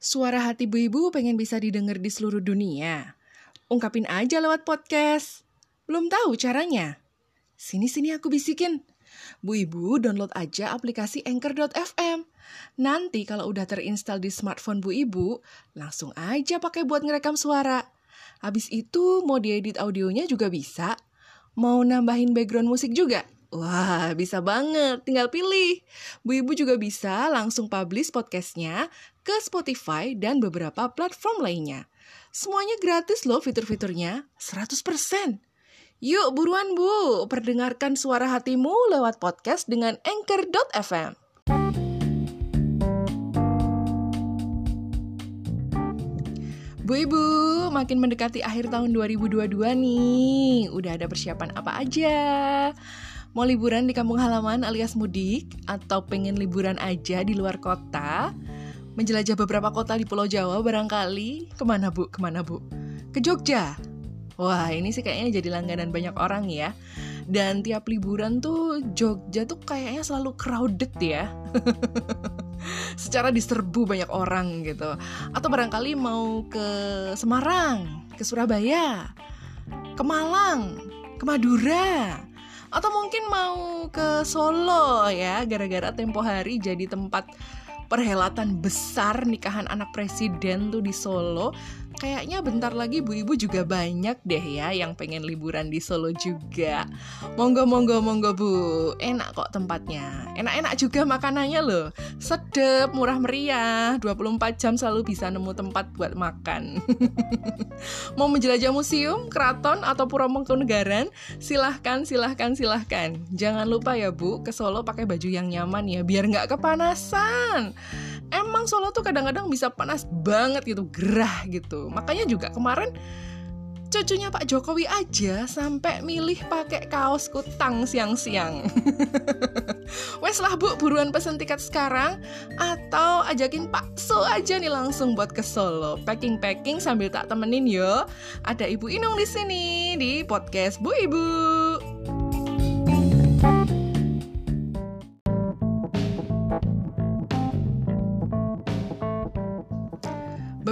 Suara hati Bu Ibu pengen bisa didengar di seluruh dunia. Ungkapin aja lewat podcast. Belum tahu caranya? Sini-sini aku bisikin. Bu Ibu download aja aplikasi Anchor.fm. Nanti kalau udah terinstall di smartphone Bu Ibu, langsung aja pakai buat ngerekam suara. Habis itu mau diedit audionya juga bisa. Mau nambahin background musik juga? Wah, bisa banget. Tinggal pilih. Bu Ibu juga bisa langsung publish podcastnya ke Spotify dan beberapa platform lainnya. Semuanya gratis loh fitur-fiturnya, 100%. Yuk buruan Bu, perdengarkan suara hatimu lewat podcast dengan Anchor.fm. Bu Ibu, makin mendekati akhir tahun 2022 nih. Udah ada persiapan apa aja? Mau liburan di kampung halaman alias mudik? Atau pengen liburan aja di luar kota? Menjelajah beberapa kota di Pulau Jawa barangkali? Ke mana Bu? Ke mana Bu? Ke Jogja? Wah ini sih kayaknya jadi langganan banyak orang ya Dan tiap liburan tuh Jogja tuh kayaknya selalu crowded ya Secara diserbu banyak orang gitu Atau barangkali mau ke Semarang, ke Surabaya, ke Malang, ke Madura atau mungkin mau ke Solo ya gara-gara tempo hari jadi tempat perhelatan besar nikahan anak presiden tuh di Solo kayaknya bentar lagi bu ibu juga banyak deh ya yang pengen liburan di Solo juga. Monggo monggo monggo bu. Enak kok tempatnya. Enak-enak juga makanannya loh. Sedep murah meriah. 24 jam selalu bisa nemu tempat buat makan. Mau menjelajah museum keraton atau pura mangkunegaran silahkan silahkan silahkan. Jangan lupa ya bu ke Solo pakai baju yang nyaman ya biar nggak kepanasan emang Solo tuh kadang-kadang bisa panas banget gitu, gerah gitu. Makanya juga kemarin cucunya Pak Jokowi aja sampai milih pakai kaos kutang siang-siang. Wes lah bu, buruan pesen tiket sekarang atau ajakin Pak So aja nih langsung buat ke Solo. Packing-packing sambil tak temenin yo. Ada Ibu Inung di sini di podcast Bu Ibu.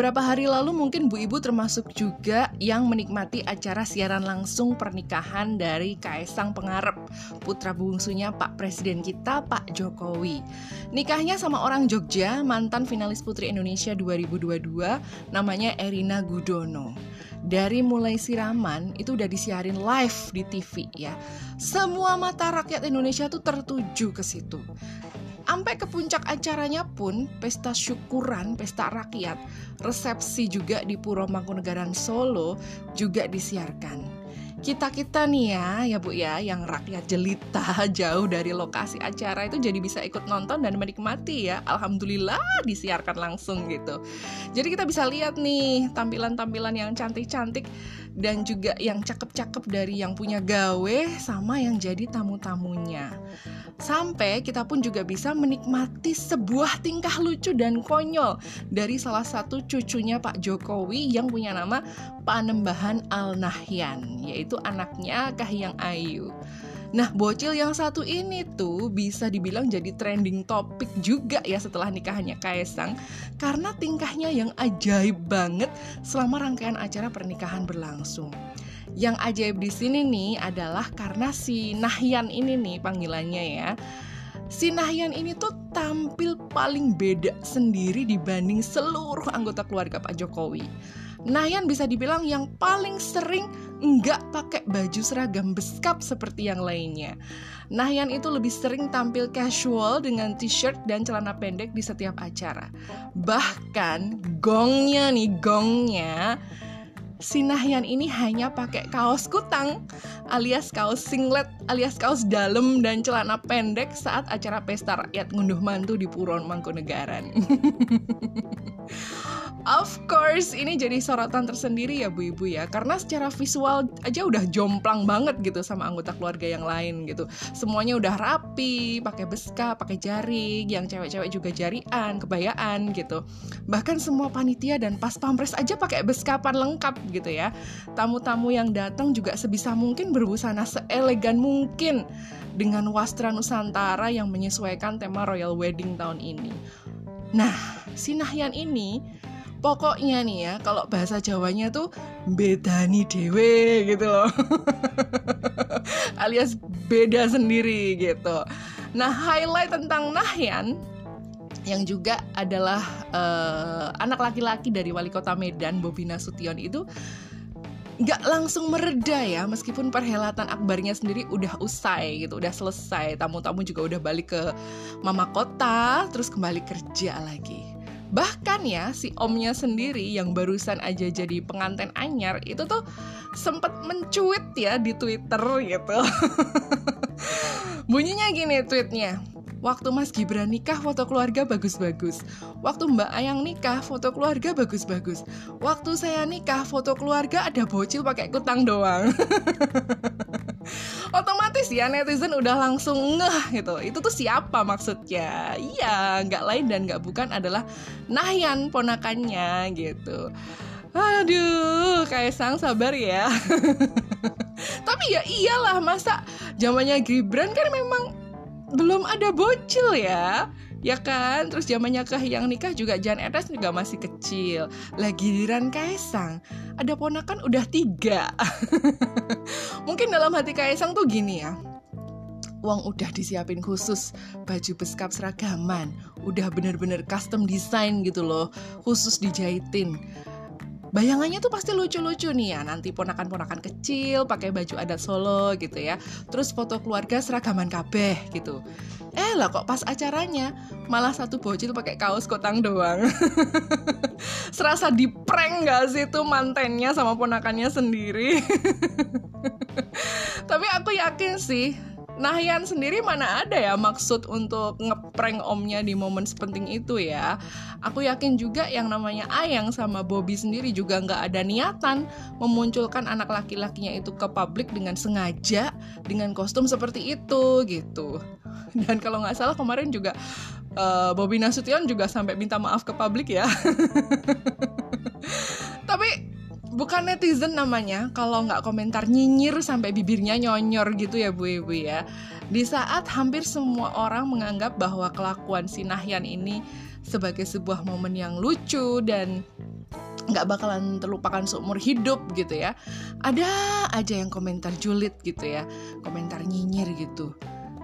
Beberapa hari lalu mungkin Bu Ibu termasuk juga yang menikmati acara siaran langsung pernikahan dari Kaisang Pengarep, putra bungsunya Pak Presiden kita Pak Jokowi. Nikahnya sama orang Jogja, mantan finalis Putri Indonesia 2022, namanya Erina Gudono. Dari mulai siraman itu udah disiarin live di TV ya. Semua mata rakyat Indonesia tuh tertuju ke situ sampai ke puncak acaranya pun pesta syukuran, pesta rakyat, resepsi juga di Puro Mangkunegaran Solo juga disiarkan. Kita-kita nih ya, ya Bu ya, yang rakyat jelita jauh dari lokasi acara itu jadi bisa ikut nonton dan menikmati ya. Alhamdulillah disiarkan langsung gitu. Jadi kita bisa lihat nih tampilan-tampilan yang cantik-cantik dan juga yang cakep-cakep dari yang punya gawe sama yang jadi tamu-tamunya. Sampai kita pun juga bisa menikmati sebuah tingkah lucu dan konyol dari salah satu cucunya Pak Jokowi yang punya nama Panembahan Al Nahyan, yaitu anaknya Kahiyang Ayu. Nah, bocil yang satu ini tuh bisa dibilang jadi trending topik juga ya setelah nikahannya Kaisang karena tingkahnya yang ajaib banget selama rangkaian acara pernikahan berlangsung. Yang ajaib di sini nih adalah karena si Nahyan ini nih panggilannya ya. Si Nahyan ini tuh tampil paling beda sendiri dibanding seluruh anggota keluarga Pak Jokowi. Nahyan bisa dibilang yang paling sering nggak pakai baju seragam beskap seperti yang lainnya. Nahyan itu lebih sering tampil casual dengan t-shirt dan celana pendek di setiap acara. Bahkan gongnya nih, gongnya si Nahyan ini hanya pakai kaos kutang alias kaos singlet alias kaos dalam dan celana pendek saat acara pesta rakyat ngunduh mantu di Puron Mangkunegaran. Of course, ini jadi sorotan tersendiri ya Bu Ibu ya. Karena secara visual aja udah jomplang banget gitu sama anggota keluarga yang lain gitu. Semuanya udah rapi, pakai beska, pakai jaring Yang cewek-cewek juga jarian, kebayaan gitu. Bahkan semua panitia dan pas pampres aja pakai beskapan lengkap gitu ya. Tamu-tamu yang datang juga sebisa mungkin berbusana seelegan mungkin Dengan wastra Nusantara yang menyesuaikan tema Royal Wedding tahun ini. Nah, si Nahyan ini pokoknya nih ya kalau bahasa Jawanya tuh bedani dewe gitu loh. Alias beda sendiri gitu. Nah highlight tentang Nahyan yang juga adalah uh, anak laki-laki dari wali kota Medan Bobi Nasution itu nggak langsung mereda ya meskipun perhelatan akbarnya sendiri udah usai gitu udah selesai. Tamu-tamu juga udah balik ke mama kota terus kembali kerja lagi bahkan ya si omnya sendiri yang barusan aja jadi pengantin anyar itu tuh sempet mencuit ya di twitter gitu. Bunyinya gini tweetnya Waktu Mas Gibran nikah foto keluarga bagus-bagus. Waktu Mbak Ayang nikah foto keluarga bagus-bagus. Waktu saya nikah foto keluarga ada bocil pakai kutang doang. Otomatis ya netizen udah langsung ngeh gitu. Itu tuh siapa maksudnya? Iya, nggak lain dan nggak bukan adalah Nahyan ponakannya gitu. Aduh, Kaisang sabar ya. Tapi ya iyalah masa zamannya Gibran kan memang belum ada bocil ya. Ya kan? Terus zamannya yang nikah juga Jan Etes juga masih kecil. Lagi giliran Kaisang ada ponakan udah tiga. Mungkin dalam hati Kaisang tuh gini ya. Uang udah disiapin khusus baju beskap seragaman. Udah bener-bener custom design gitu loh. Khusus dijahitin bayangannya tuh pasti lucu-lucu nih ya. Nanti ponakan-ponakan kecil pakai baju adat Solo gitu ya. Terus foto keluarga seragaman kabeh gitu. Eh lah kok pas acaranya malah satu bocil pakai kaos kotang doang. Serasa di prank gak sih tuh mantennya sama ponakannya sendiri? Tapi aku yakin sih Nahyan sendiri mana ada ya maksud untuk ngeprank omnya di momen sepenting itu ya. Aku yakin juga yang namanya Ayang sama Bobby sendiri juga nggak ada niatan memunculkan anak laki-lakinya itu ke publik dengan sengaja dengan kostum seperti itu gitu. Dan kalau nggak salah kemarin juga uh, Bobby Nasution juga sampai minta maaf ke publik ya. Tapi bukan netizen namanya kalau nggak komentar nyinyir sampai bibirnya nyonyor gitu ya bu ibu ya. Di saat hampir semua orang menganggap bahwa kelakuan si Nahyan ini sebagai sebuah momen yang lucu dan nggak bakalan terlupakan seumur hidup gitu ya ada aja yang komentar julid gitu ya komentar nyinyir gitu.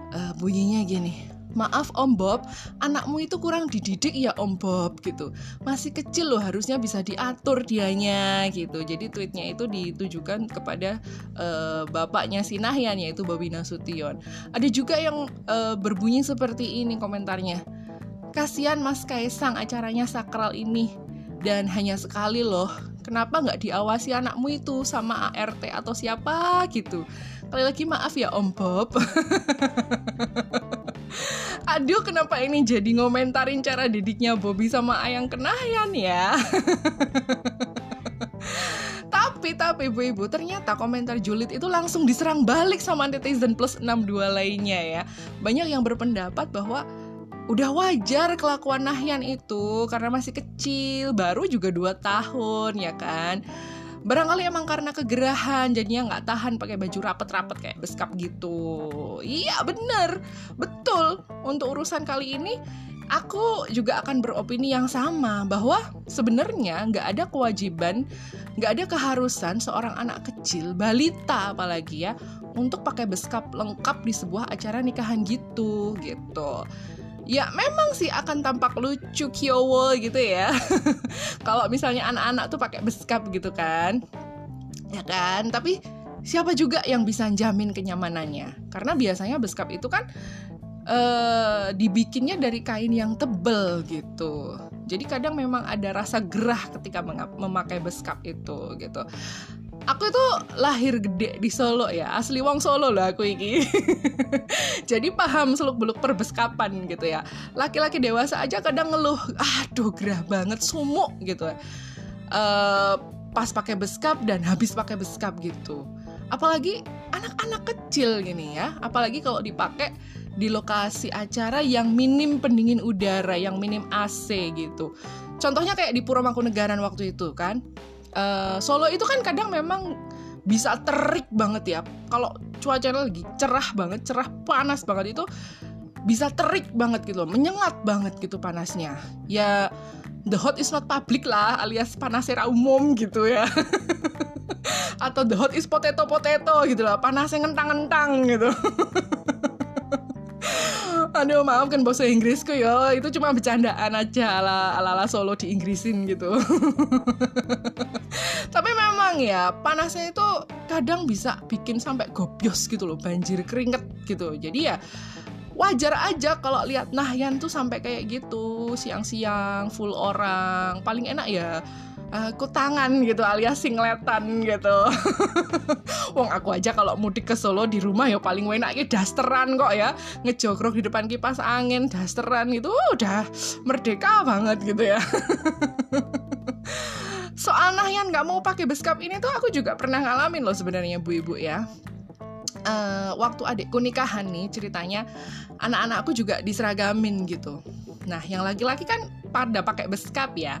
Uh, bunyinya gini maaf Om Bob, anakmu itu kurang dididik ya Om Bob gitu. Masih kecil loh harusnya bisa diatur dianya gitu. Jadi tweetnya itu ditujukan kepada uh, bapaknya si Nahyan yaitu Bobi Nasution. Ada juga yang uh, berbunyi seperti ini komentarnya. Kasihan Mas Kaisang acaranya sakral ini dan hanya sekali loh. Kenapa nggak diawasi anakmu itu sama ART atau siapa gitu? Kali lagi maaf ya Om Bob. Aduh, kenapa ini jadi ngomentarin cara didiknya Bobby sama Ayang Kenayan ya? tapi tapi ibu-ibu ternyata komentar julid itu langsung diserang balik sama netizen plus 62 lainnya ya. Banyak yang berpendapat bahwa udah wajar kelakuan Nahyan itu karena masih kecil, baru juga 2 tahun ya kan barangkali emang karena kegerahan jadinya nggak tahan pakai baju rapet-rapet kayak beskap gitu. Iya bener. Betul. Untuk urusan kali ini aku juga akan beropini yang sama bahwa sebenarnya nggak ada kewajiban, nggak ada keharusan seorang anak kecil, balita apalagi ya, untuk pakai beskap lengkap di sebuah acara nikahan gitu, gitu ya memang sih akan tampak lucu kyowo gitu ya. Kalau misalnya anak-anak tuh pakai beskap gitu kan. Ya kan? Tapi siapa juga yang bisa jamin kenyamanannya? Karena biasanya beskap itu kan uh, dibikinnya dari kain yang tebel gitu. Jadi kadang memang ada rasa gerah ketika memakai beskap itu gitu aku itu lahir gede di Solo ya asli wong Solo lah aku ini jadi paham seluk beluk perbeskapan gitu ya. Laki-laki dewasa aja kadang ngeluh aduh gerah banget sumuk gitu uh, pas pakai beskap dan habis pakai beskap gitu. Apalagi anak-anak kecil gini ya apalagi kalau dipakai di lokasi acara yang minim pendingin udara yang minim AC gitu. Contohnya kayak di Puro Mangkunegaran waktu itu kan uh, Solo itu kan kadang memang bisa terik banget ya. Kalau cuacanya lagi cerah banget, cerah panas banget itu bisa terik banget gitu menyengat banget gitu panasnya. Ya the hot is not public lah alias panasnya umum gitu ya. Atau the hot is potato potato gitu lah panasnya ngentang-ngentang gitu Aduh maafkan bahasa Inggrisku ya Itu cuma bercandaan aja ala, ala, ala Solo di Inggrisin gitu. Tapi memang ya Panasnya itu kadang bisa bikin sampai gobios gitu loh Banjir keringet gitu. Jadi ya wajar aja kalau lihat Nahyan tuh sampai kayak gitu siang-siang full orang. Paling enak ya uh, kutangan gitu alias singletan gitu. Wong aku aja kalau mudik ke Solo di rumah ya paling enak ya dasteran kok ya. Ngejogrok di depan kipas angin dasteran itu udah merdeka banget gitu ya. Soal Nahyan nggak mau pakai beskap ini tuh aku juga pernah ngalamin loh sebenarnya bu ibu ya. Uh, waktu adikku nikahan nih ceritanya anak-anakku juga diseragamin gitu. Nah yang laki-laki kan pada pakai beskap ya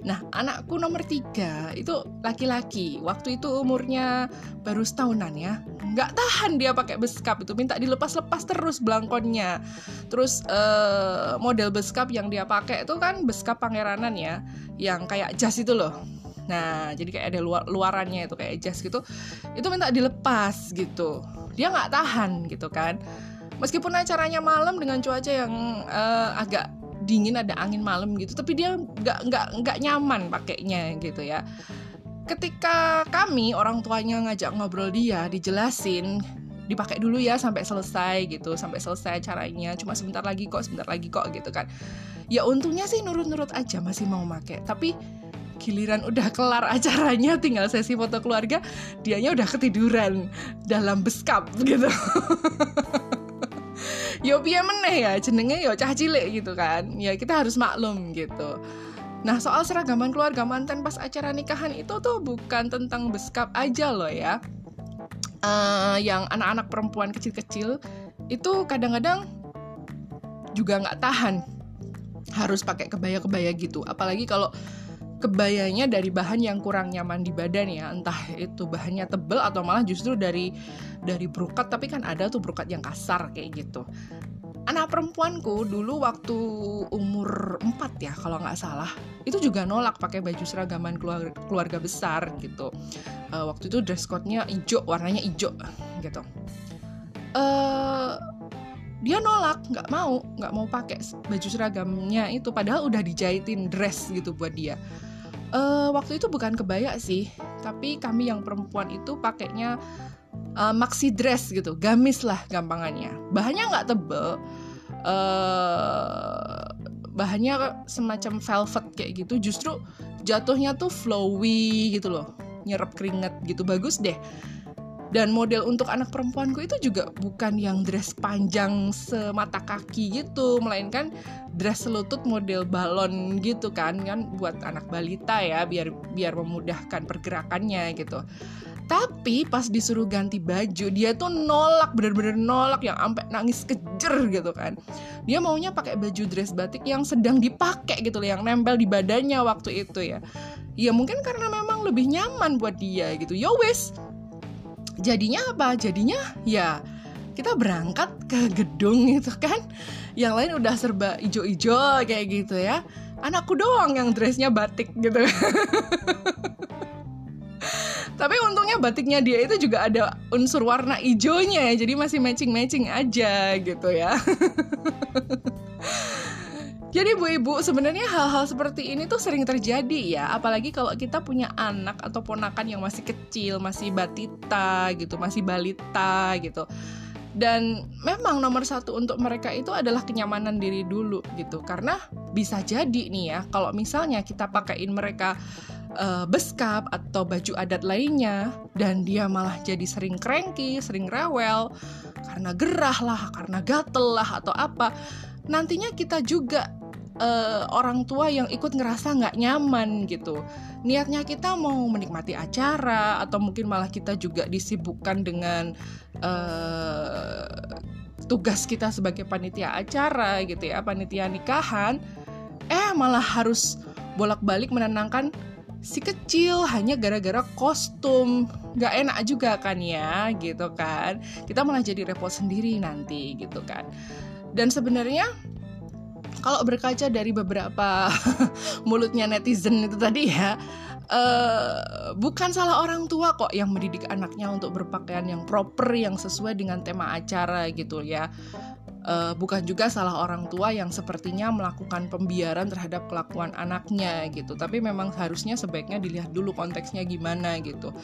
Nah, anakku nomor tiga itu laki-laki. Waktu itu umurnya baru setahunan ya. Nggak tahan dia pakai beskap itu, minta dilepas-lepas terus belangkonnya. Terus uh, model beskap yang dia pakai itu kan beskap pangeranan ya, yang kayak jas itu loh. Nah, jadi kayak ada luar luarannya itu kayak jas gitu. Itu minta dilepas gitu. Dia nggak tahan gitu kan. Meskipun acaranya malam dengan cuaca yang uh, agak dingin ada angin malam gitu. Tapi dia nggak nggak nggak nyaman pakainya gitu ya. Ketika kami orang tuanya ngajak ngobrol dia dijelasin dipakai dulu ya sampai selesai gitu. Sampai selesai caranya. Cuma sebentar lagi kok sebentar lagi kok gitu kan. Ya untungnya sih nurut-nurut aja masih mau pakai tapi giliran udah kelar acaranya tinggal sesi foto keluarga dianya udah ketiduran dalam beskap gitu yo piye meneh ya jenenge yo cah cilik gitu kan. Ya kita harus maklum gitu. Nah soal seragaman keluarga mantan pas acara nikahan itu tuh bukan tentang beskap aja loh ya. Uh, Yang anak-anak perempuan kecil-kecil itu kadang-kadang juga nggak tahan. Harus pakai kebaya-kebaya gitu. Apalagi kalau kebayanya dari bahan yang kurang nyaman di badan ya. Entah itu bahannya tebel atau malah justru dari dari brokat tapi kan ada tuh brokat yang kasar kayak gitu. Anak perempuanku dulu waktu umur 4 ya kalau nggak salah itu juga nolak pakai baju seragaman keluarga, keluarga besar gitu. Uh, waktu itu dress code-nya hijau warnanya hijau gitu. Uh, dia nolak nggak mau nggak mau pakai baju seragamnya itu. Padahal udah dijahitin dress gitu buat dia uh, waktu itu bukan kebaya sih tapi kami yang perempuan itu pakainya uh, maxi dress gitu gamis lah gampangannya. Bahannya nggak tebel uh, bahannya semacam velvet kayak gitu justru jatuhnya tuh flowy gitu loh nyerap keringet gitu bagus deh dan model untuk anak perempuanku itu juga bukan yang dress panjang semata kaki gitu melainkan dress selutut model balon gitu kan kan buat anak balita ya biar biar memudahkan pergerakannya gitu. Tapi pas disuruh ganti baju dia tuh nolak bener-bener nolak yang sampai nangis kejer gitu kan. Dia maunya pakai baju dress batik yang sedang dipakai gitu loh yang nempel di badannya waktu itu ya. Ya mungkin karena memang lebih nyaman buat dia gitu. Yo wes jadinya apa? Jadinya ya kita berangkat ke gedung itu kan. Yang lain udah serba ijo-ijo kayak gitu ya. Anakku doang yang dressnya batik gitu. Tapi untungnya batiknya dia itu juga ada unsur warna ijonya ya. Jadi masih matching-matching aja gitu ya Jadi Bu Ibu, sebenarnya hal-hal seperti ini tuh sering terjadi ya, apalagi kalau kita punya anak atau ponakan yang masih kecil, masih batita gitu, masih balita gitu. Dan memang nomor satu untuk mereka itu adalah kenyamanan diri dulu gitu, karena bisa jadi nih ya, kalau misalnya kita pakaiin mereka uh, beskap atau baju adat lainnya, dan dia malah jadi sering cranky, sering rewel, karena gerah lah, karena gatel lah atau apa nantinya kita juga uh, orang tua yang ikut ngerasa nggak nyaman gitu. Niatnya kita mau menikmati acara atau mungkin malah kita juga disibukkan dengan uh, tugas kita sebagai panitia acara gitu ya, panitia nikahan. Eh malah harus bolak-balik menenangkan si kecil hanya gara-gara kostum nggak enak juga kan ya gitu kan kita malah jadi repot sendiri nanti gitu kan Dan sebenarnya kalau berkaca dari beberapa mulutnya netizen itu tadi ya, uh, bukan salah orang tua kok yang mendidik anaknya untuk berpakaian yang proper, yang sesuai dengan tema acara gitu ya. Uh, bukan juga salah orang tua yang sepertinya melakukan pembiaran terhadap kelakuan anaknya gitu. Tapi memang harusnya sebaiknya dilihat dulu konteksnya gimana gitu.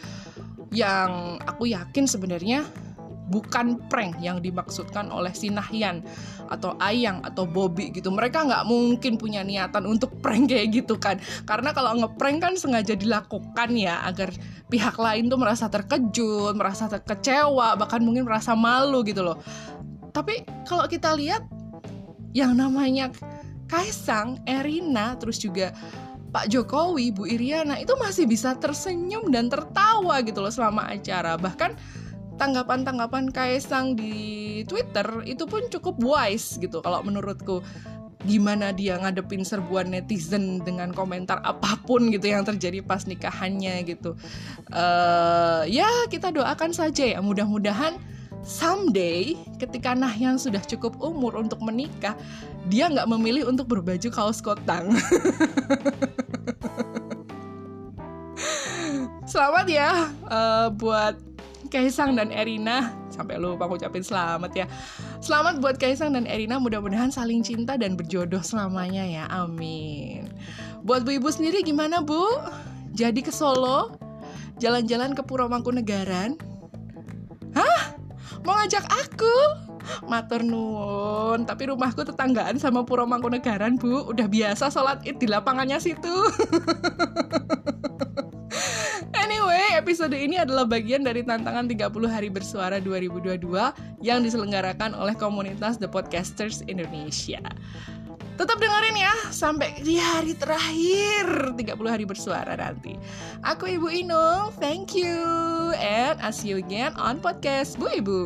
Yang aku yakin sebenarnya bukan prank yang dimaksudkan oleh si Nahyan atau Ayang atau Bobby gitu. Mereka nggak mungkin punya niatan untuk prank kayak gitu kan. Karena kalau ngeprank kan sengaja dilakukan ya agar pihak lain tuh merasa terkejut, merasa terkecewa, bahkan mungkin merasa malu gitu loh. Tapi kalau kita lihat yang namanya Kaisang, Erina, terus juga Pak Jokowi, Bu Iriana itu masih bisa tersenyum dan tertawa gitu loh selama acara. Bahkan tanggapan-tanggapan Kaisang di Twitter itu pun cukup wise gitu kalau menurutku. Gimana dia ngadepin serbuan netizen dengan komentar apa pun gitu yang terjadi pas nikahannya gitu. Uh, ya kita doakan saja ya. Mudah-mudahan someday ketika Nahyan sudah cukup umur untuk menikah dia nggak memilih untuk berbaju kaos kotang. Selamat ya uh, buat Kaisang dan Erina. Sampai lupa aku ucapin selamat ya. Selamat buat Kaisang dan Erina mudah-mudahan saling cinta dan berjodoh selamanya ya. Amin. Buat bu ibu sendiri gimana bu? Jadi ke Solo? Jalan-jalan ke Puro Mangkunegaran? Hah? Mau ngajak aku? Matur nuwun, tapi rumahku tetanggaan sama Puro Mangkunegaran, Bu. Udah biasa sholat id di lapangannya situ. episode ini adalah bagian dari tantangan 30 hari bersuara 2022 yang diselenggarakan oleh komunitas The Podcasters Indonesia. Tetap dengerin ya sampai di hari terakhir 30 hari bersuara nanti. Aku Ibu Inung, thank you and I'll see you again on podcast Bu Ibu.